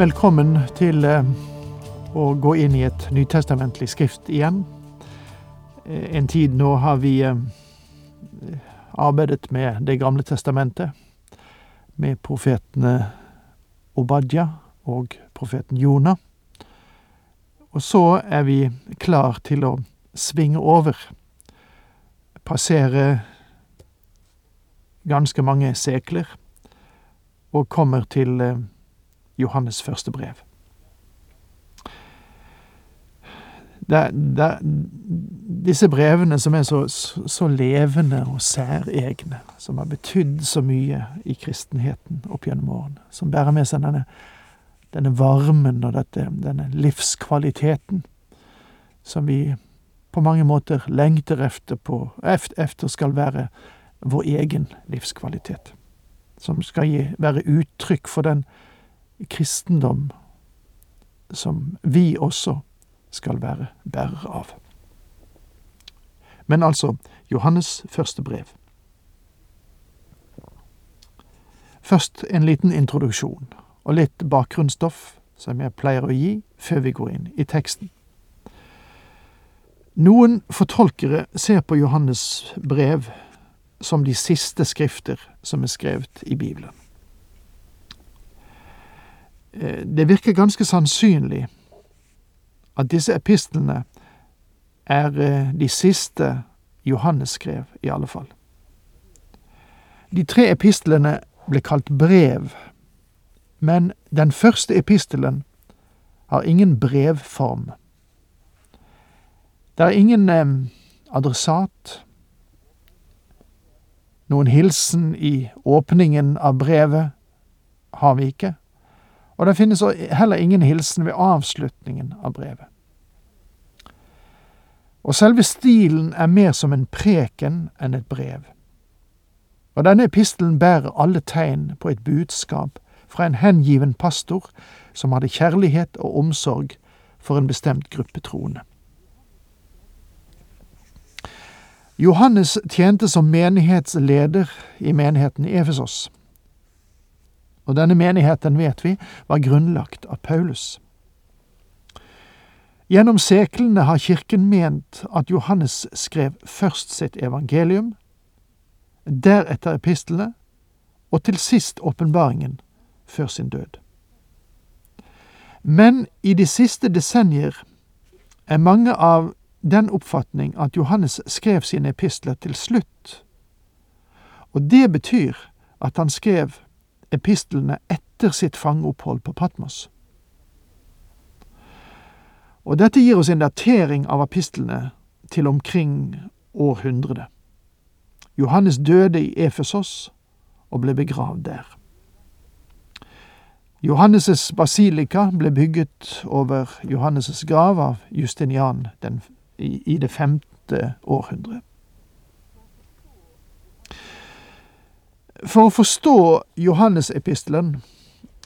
Velkommen til eh, å gå inn i et nytestamentlig skrift igjen. Eh, en tid nå har vi eh, arbeidet med Det gamle testamentet, med profetene Obadja og profeten Jonah. Og så er vi klar til å svinge over, passere ganske mange sekler, og kommer til Johannes første brev. Det, det, disse brevene som er så, så, levende og særegne, som har betydd så mye i kristenheten opp gjennom årene, som bærer med seg denne, denne varmen og dette, denne livskvaliteten som vi på mange måter lengter efter, på, efter skal være vår egen livskvalitet. Som skal gi, være uttrykk for den kristendom som vi også skal være bærer av. Men altså Johannes første brev. Først en liten introduksjon og litt bakgrunnsstoff som jeg pleier å gi før vi går inn i teksten. Noen fortolkere ser på Johannes brev som de siste skrifter som er skrevet i Bibelen. Eh, det virker ganske sannsynlig at disse epistlene er eh, de siste Johannes skrev, i alle fall. De tre epistlene ble kalt brev, men den første epistelen har ingen brevform. Det er ingen eh, adressat, noen hilsen i åpningen av brevet har vi ikke. Og det finnes heller ingen hilsen ved avslutningen av brevet. Og selve stilen er mer som en preken enn et brev. Og denne epistelen bærer alle tegn på et budskap fra en hengiven pastor som hadde kjærlighet og omsorg for en bestemt gruppe troende. Johannes tjente som menighetsleder i menigheten i Efesos. Og denne menigheten, vet vi, var grunnlagt av Paulus. Gjennom seklene har kirken ment at Johannes skrev først sitt evangelium, deretter epistlene, og til sist åpenbaringen, før sin død. Men i de siste desennier er mange av den oppfatning at Johannes skrev sine epistler til slutt, og det betyr at han skrev epistlene etter sitt fangeopphold på Patmos. Og dette gir oss en datering av epistlene til omkring århundret. Johannes døde i Efesos og ble begravd der. Johannes' basilika ble bygget over Johannes' grav av Justinian i det femte århundret. For å forstå Johannesepistelen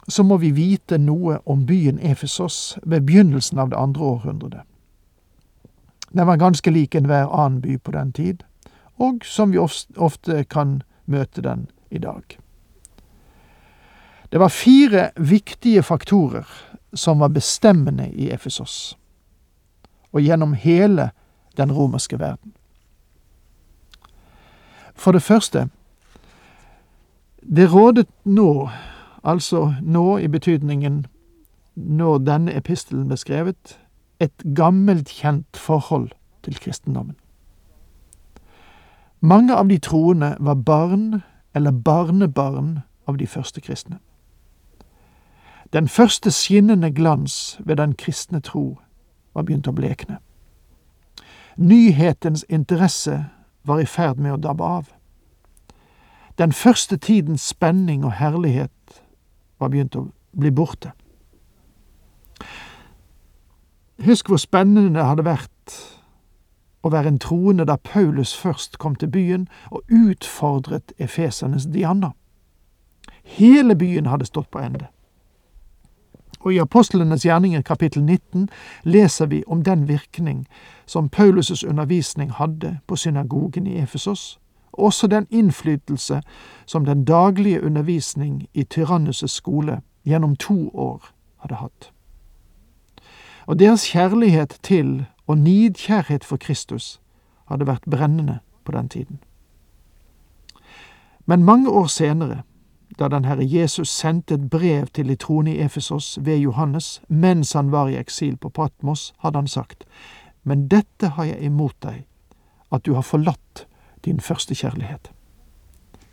så må vi vite noe om byen Efesos ved begynnelsen av det andre århundret. Den var ganske lik enhver annen by på den tid, og som vi ofte kan møte den i dag. Det var fire viktige faktorer som var bestemmende i Efesos, og gjennom hele den romerske verden. For det første det rådet nå, altså nå i betydningen når denne epistelen ble skrevet, et gammelt kjent forhold til kristendommen. Mange av de troende var barn eller barnebarn av de første kristne. Den første skinnende glans ved den kristne tro var begynt å blekne. Nyhetens interesse var i ferd med å dabbe av. Den første tidens spenning og herlighet var begynt å bli borte. Husk hvor spennende det hadde vært å være en troende da Paulus først kom til byen og utfordret efesernes Diana. Hele byen hadde stått på ende. Og i Apostlenes gjerninger kapittel 19 leser vi om den virkning som Paulus' undervisning hadde på synagogen i Efesos, også den innflytelse som den daglige undervisning i Tyrannuses skole gjennom to år hadde hatt. Og deres kjærlighet til og nidkjærhet for Kristus hadde vært brennende på den tiden. Men mange år senere, da den Herre Jesus sendte et brev til de troende i Efesos ved Johannes mens han var i eksil på Patmos, hadde han sagt, Men dette har jeg imot deg, at du har forlatt din første kjærlighet.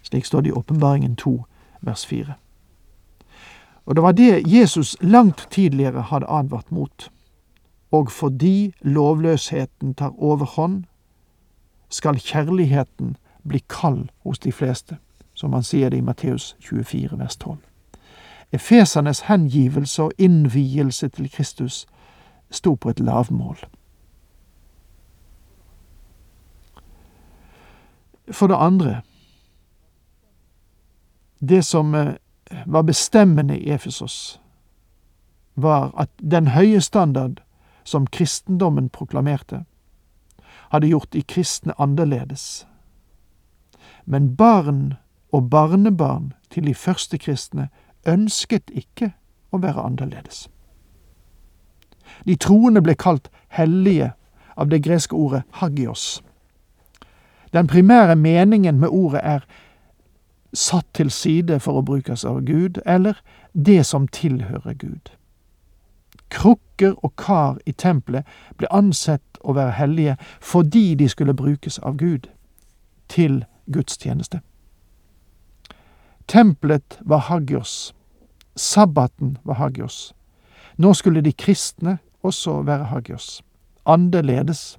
Slik står det i Åpenbaringen 2, vers 4. Og det var det Jesus langt tidligere hadde advart mot. Og fordi lovløsheten tar overhånd, skal kjærligheten bli kald hos de fleste som han sier det i Matteus 24, vers 12. Efesernes hengivelse og innvielse til Kristus sto på et lavmål. For det andre Det som eh, var bestemmende i Efesos, var at den høye standard som kristendommen proklamerte, hadde gjort de kristne annerledes. Men barn og barnebarn til de første kristne ønsket ikke å være annerledes. De troende ble kalt hellige av det greske ordet hagios. Den primære meningen med ordet er satt til side for å brukes av Gud, eller det som tilhører Gud. Krukker og kar i tempelet ble ansett å være hellige fordi de skulle brukes av Gud til gudstjeneste. Tempelet var hagios. Sabbaten var hagios. Nå skulle de kristne også være hagios. Annerledes.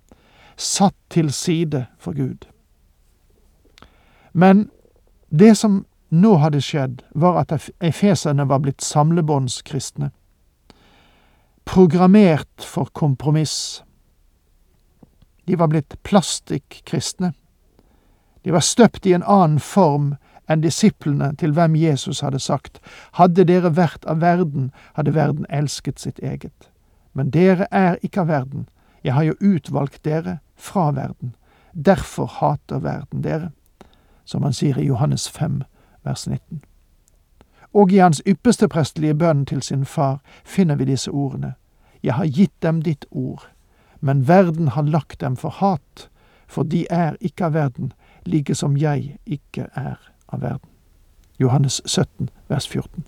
Satt til side for Gud. Men det som nå hadde skjedd, var at efeserne var blitt samlebåndskristne. Programmert for kompromiss. De var blitt plastikkristne. De var støpt i en annen form enn disiplene til hvem Jesus hadde sagt, hadde dere vært av verden, hadde verden elsket sitt eget. Men dere er ikke av verden, jeg har jo utvalgt dere fra verden, derfor hater verden dere, som han sier i Johannes 5, vers 19. Og i hans ypperste prestelige bønn til sin far finner vi disse ordene, Jeg har gitt dem ditt ord, men verden har lagt dem for hat, for de er ikke av verden, like som jeg ikke er av verden. Johannes 17, vers 14.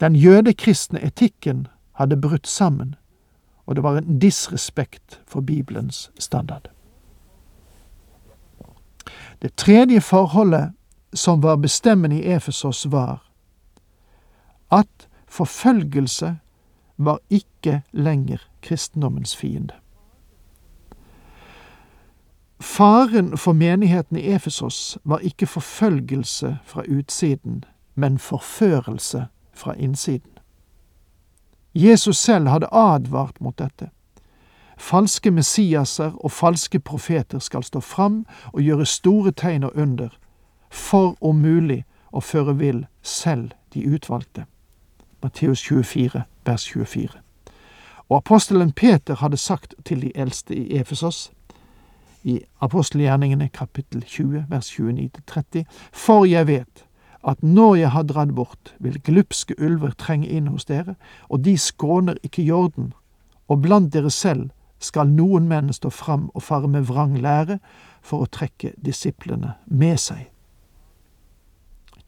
Den jødekristne etikken hadde brutt sammen, og det var en disrespekt for Bibelens standard. Det tredje forholdet som var bestemmende i Efesos, var at forfølgelse var ikke lenger kristendommens fiende. Faren for menigheten i Efesos var ikke forfølgelse fra utsiden, men forførelse fra innsiden. Jesus selv hadde advart mot dette. Falske Messiaser og falske profeter skal stå fram og gjøre store tegn og under, for om mulig å føre vill selv de utvalgte. Matteus 24, vers 24. Og apostelen Peter hadde sagt til de eldste i Efesos, i apostelgjerningene kapittel 20 vers 29-30, for jeg vet at når jeg har dratt bort, vil glupske ulver trenge inn hos dere, og de skåner ikke jorden, og blant dere selv skal noen menn stå fram og fare med vrang lære for å trekke disiplene med seg.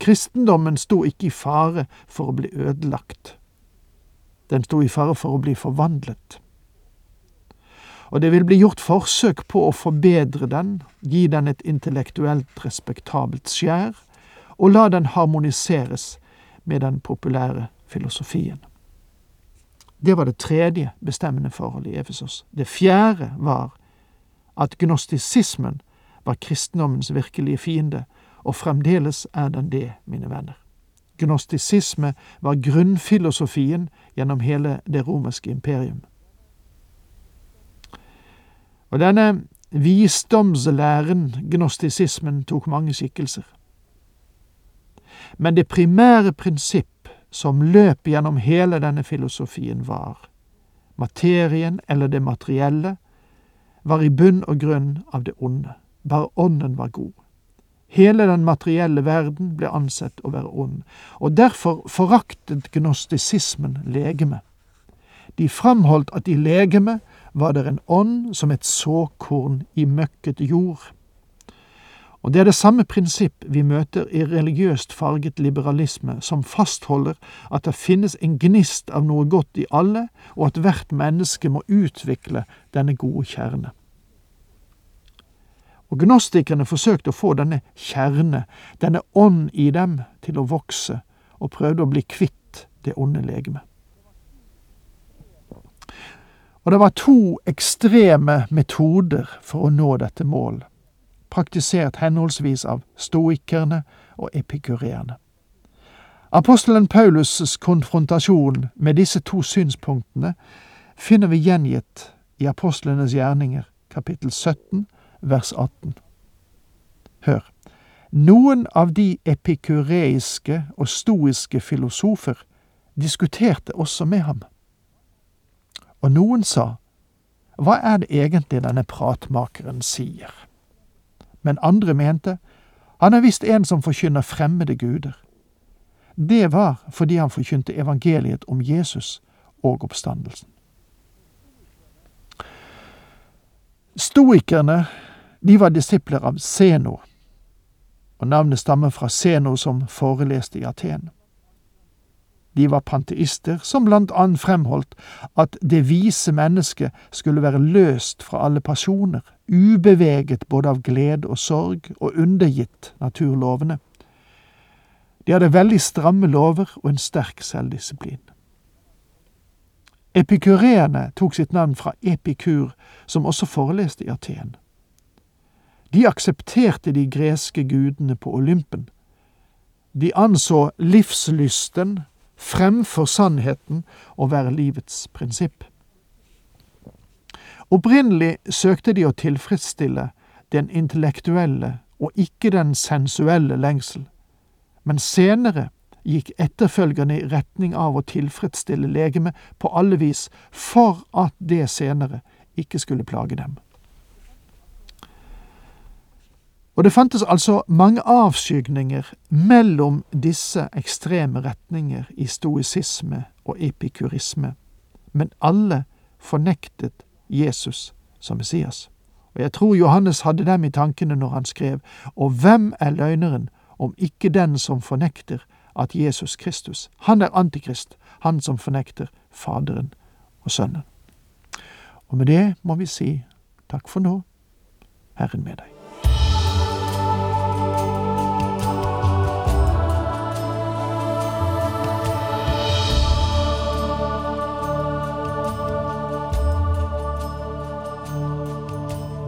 Kristendommen sto ikke i fare for å bli ødelagt. Den sto i fare for å bli forvandlet og det vil bli gjort forsøk på å forbedre den, gi den et intellektuelt respektabelt skjær, og la den harmoniseres med den populære filosofien. Det var det tredje bestemmende forholdet i Efesos. Det fjerde var at gnostisismen var kristendommens virkelige fiende, og fremdeles er den det, mine venner. Gnostisisme var grunnfilosofien gjennom hele det romerske imperium. Og denne visdomslæren, gnostisismen, tok mange skikkelser. Men det primære prinsipp som løp gjennom hele denne filosofien, var materien eller det materielle var i bunn og grunn av det onde. Bare ånden var god. Hele den materielle verden ble ansett å være ond, og derfor foraktet gnostisismen legeme. De framholdt at i legeme var det en ånd som et såkorn i møkket jord. Og det er det samme prinsipp vi møter i religiøst farget liberalisme, som fastholder at det finnes en gnist av noe godt i alle, og at hvert menneske må utvikle denne gode kjerne. Og gnostikerne forsøkte å få denne kjerne, denne ånd i dem, til å vokse, og prøvde å bli kvitt det onde legemet. Og det var to ekstreme metoder for å nå dette mål praktisert henholdsvis av stoikerne og epikureerne. Apostelen Paulus' konfrontasjon med disse to synspunktene finner vi gjengitt i Apostlenes gjerninger, kapittel 17, vers 18. Hør. Noen av de epikureiske og stoiske filosofer diskuterte også med ham. Og noen sa, hva er det egentlig denne pratmakeren sier? Men andre mente han er visst en som forkynner fremmede guder. Det var fordi han forkynte evangeliet om Jesus og oppstandelsen. Stoikerne de var disipler av Zeno, og navnet stammer fra Zeno som foreleste i Aten. De var panteister, som blant annet fremholdt at det vise mennesket skulle være løst fra alle pasjoner, ubeveget både av glede og sorg, og undergitt naturlovene. De hadde veldig stramme lover og en sterk selvdisiplin. Epikureene tok sitt navn fra Epikur, som også foreleste i Aten. De aksepterte de greske gudene på Olympen. De anså livslysten fremfor sannheten og være livets prinsipp. Opprinnelig søkte de å tilfredsstille den intellektuelle og ikke den sensuelle lengsel, men senere gikk etterfølgerne i retning av å tilfredsstille legemet på alle vis for at det senere ikke skulle plage dem. Og det fantes altså mange avskygninger mellom disse ekstreme retninger i stoisisme og epikurisme, men alle fornektet Jesus som Messias. Og jeg tror Johannes hadde dem i tankene når han skrev, og hvem er løgneren om ikke den som fornekter at Jesus Kristus, han er antikrist, han som fornekter Faderen og Sønnen. Og med det må vi si takk for nå, Herren med deg.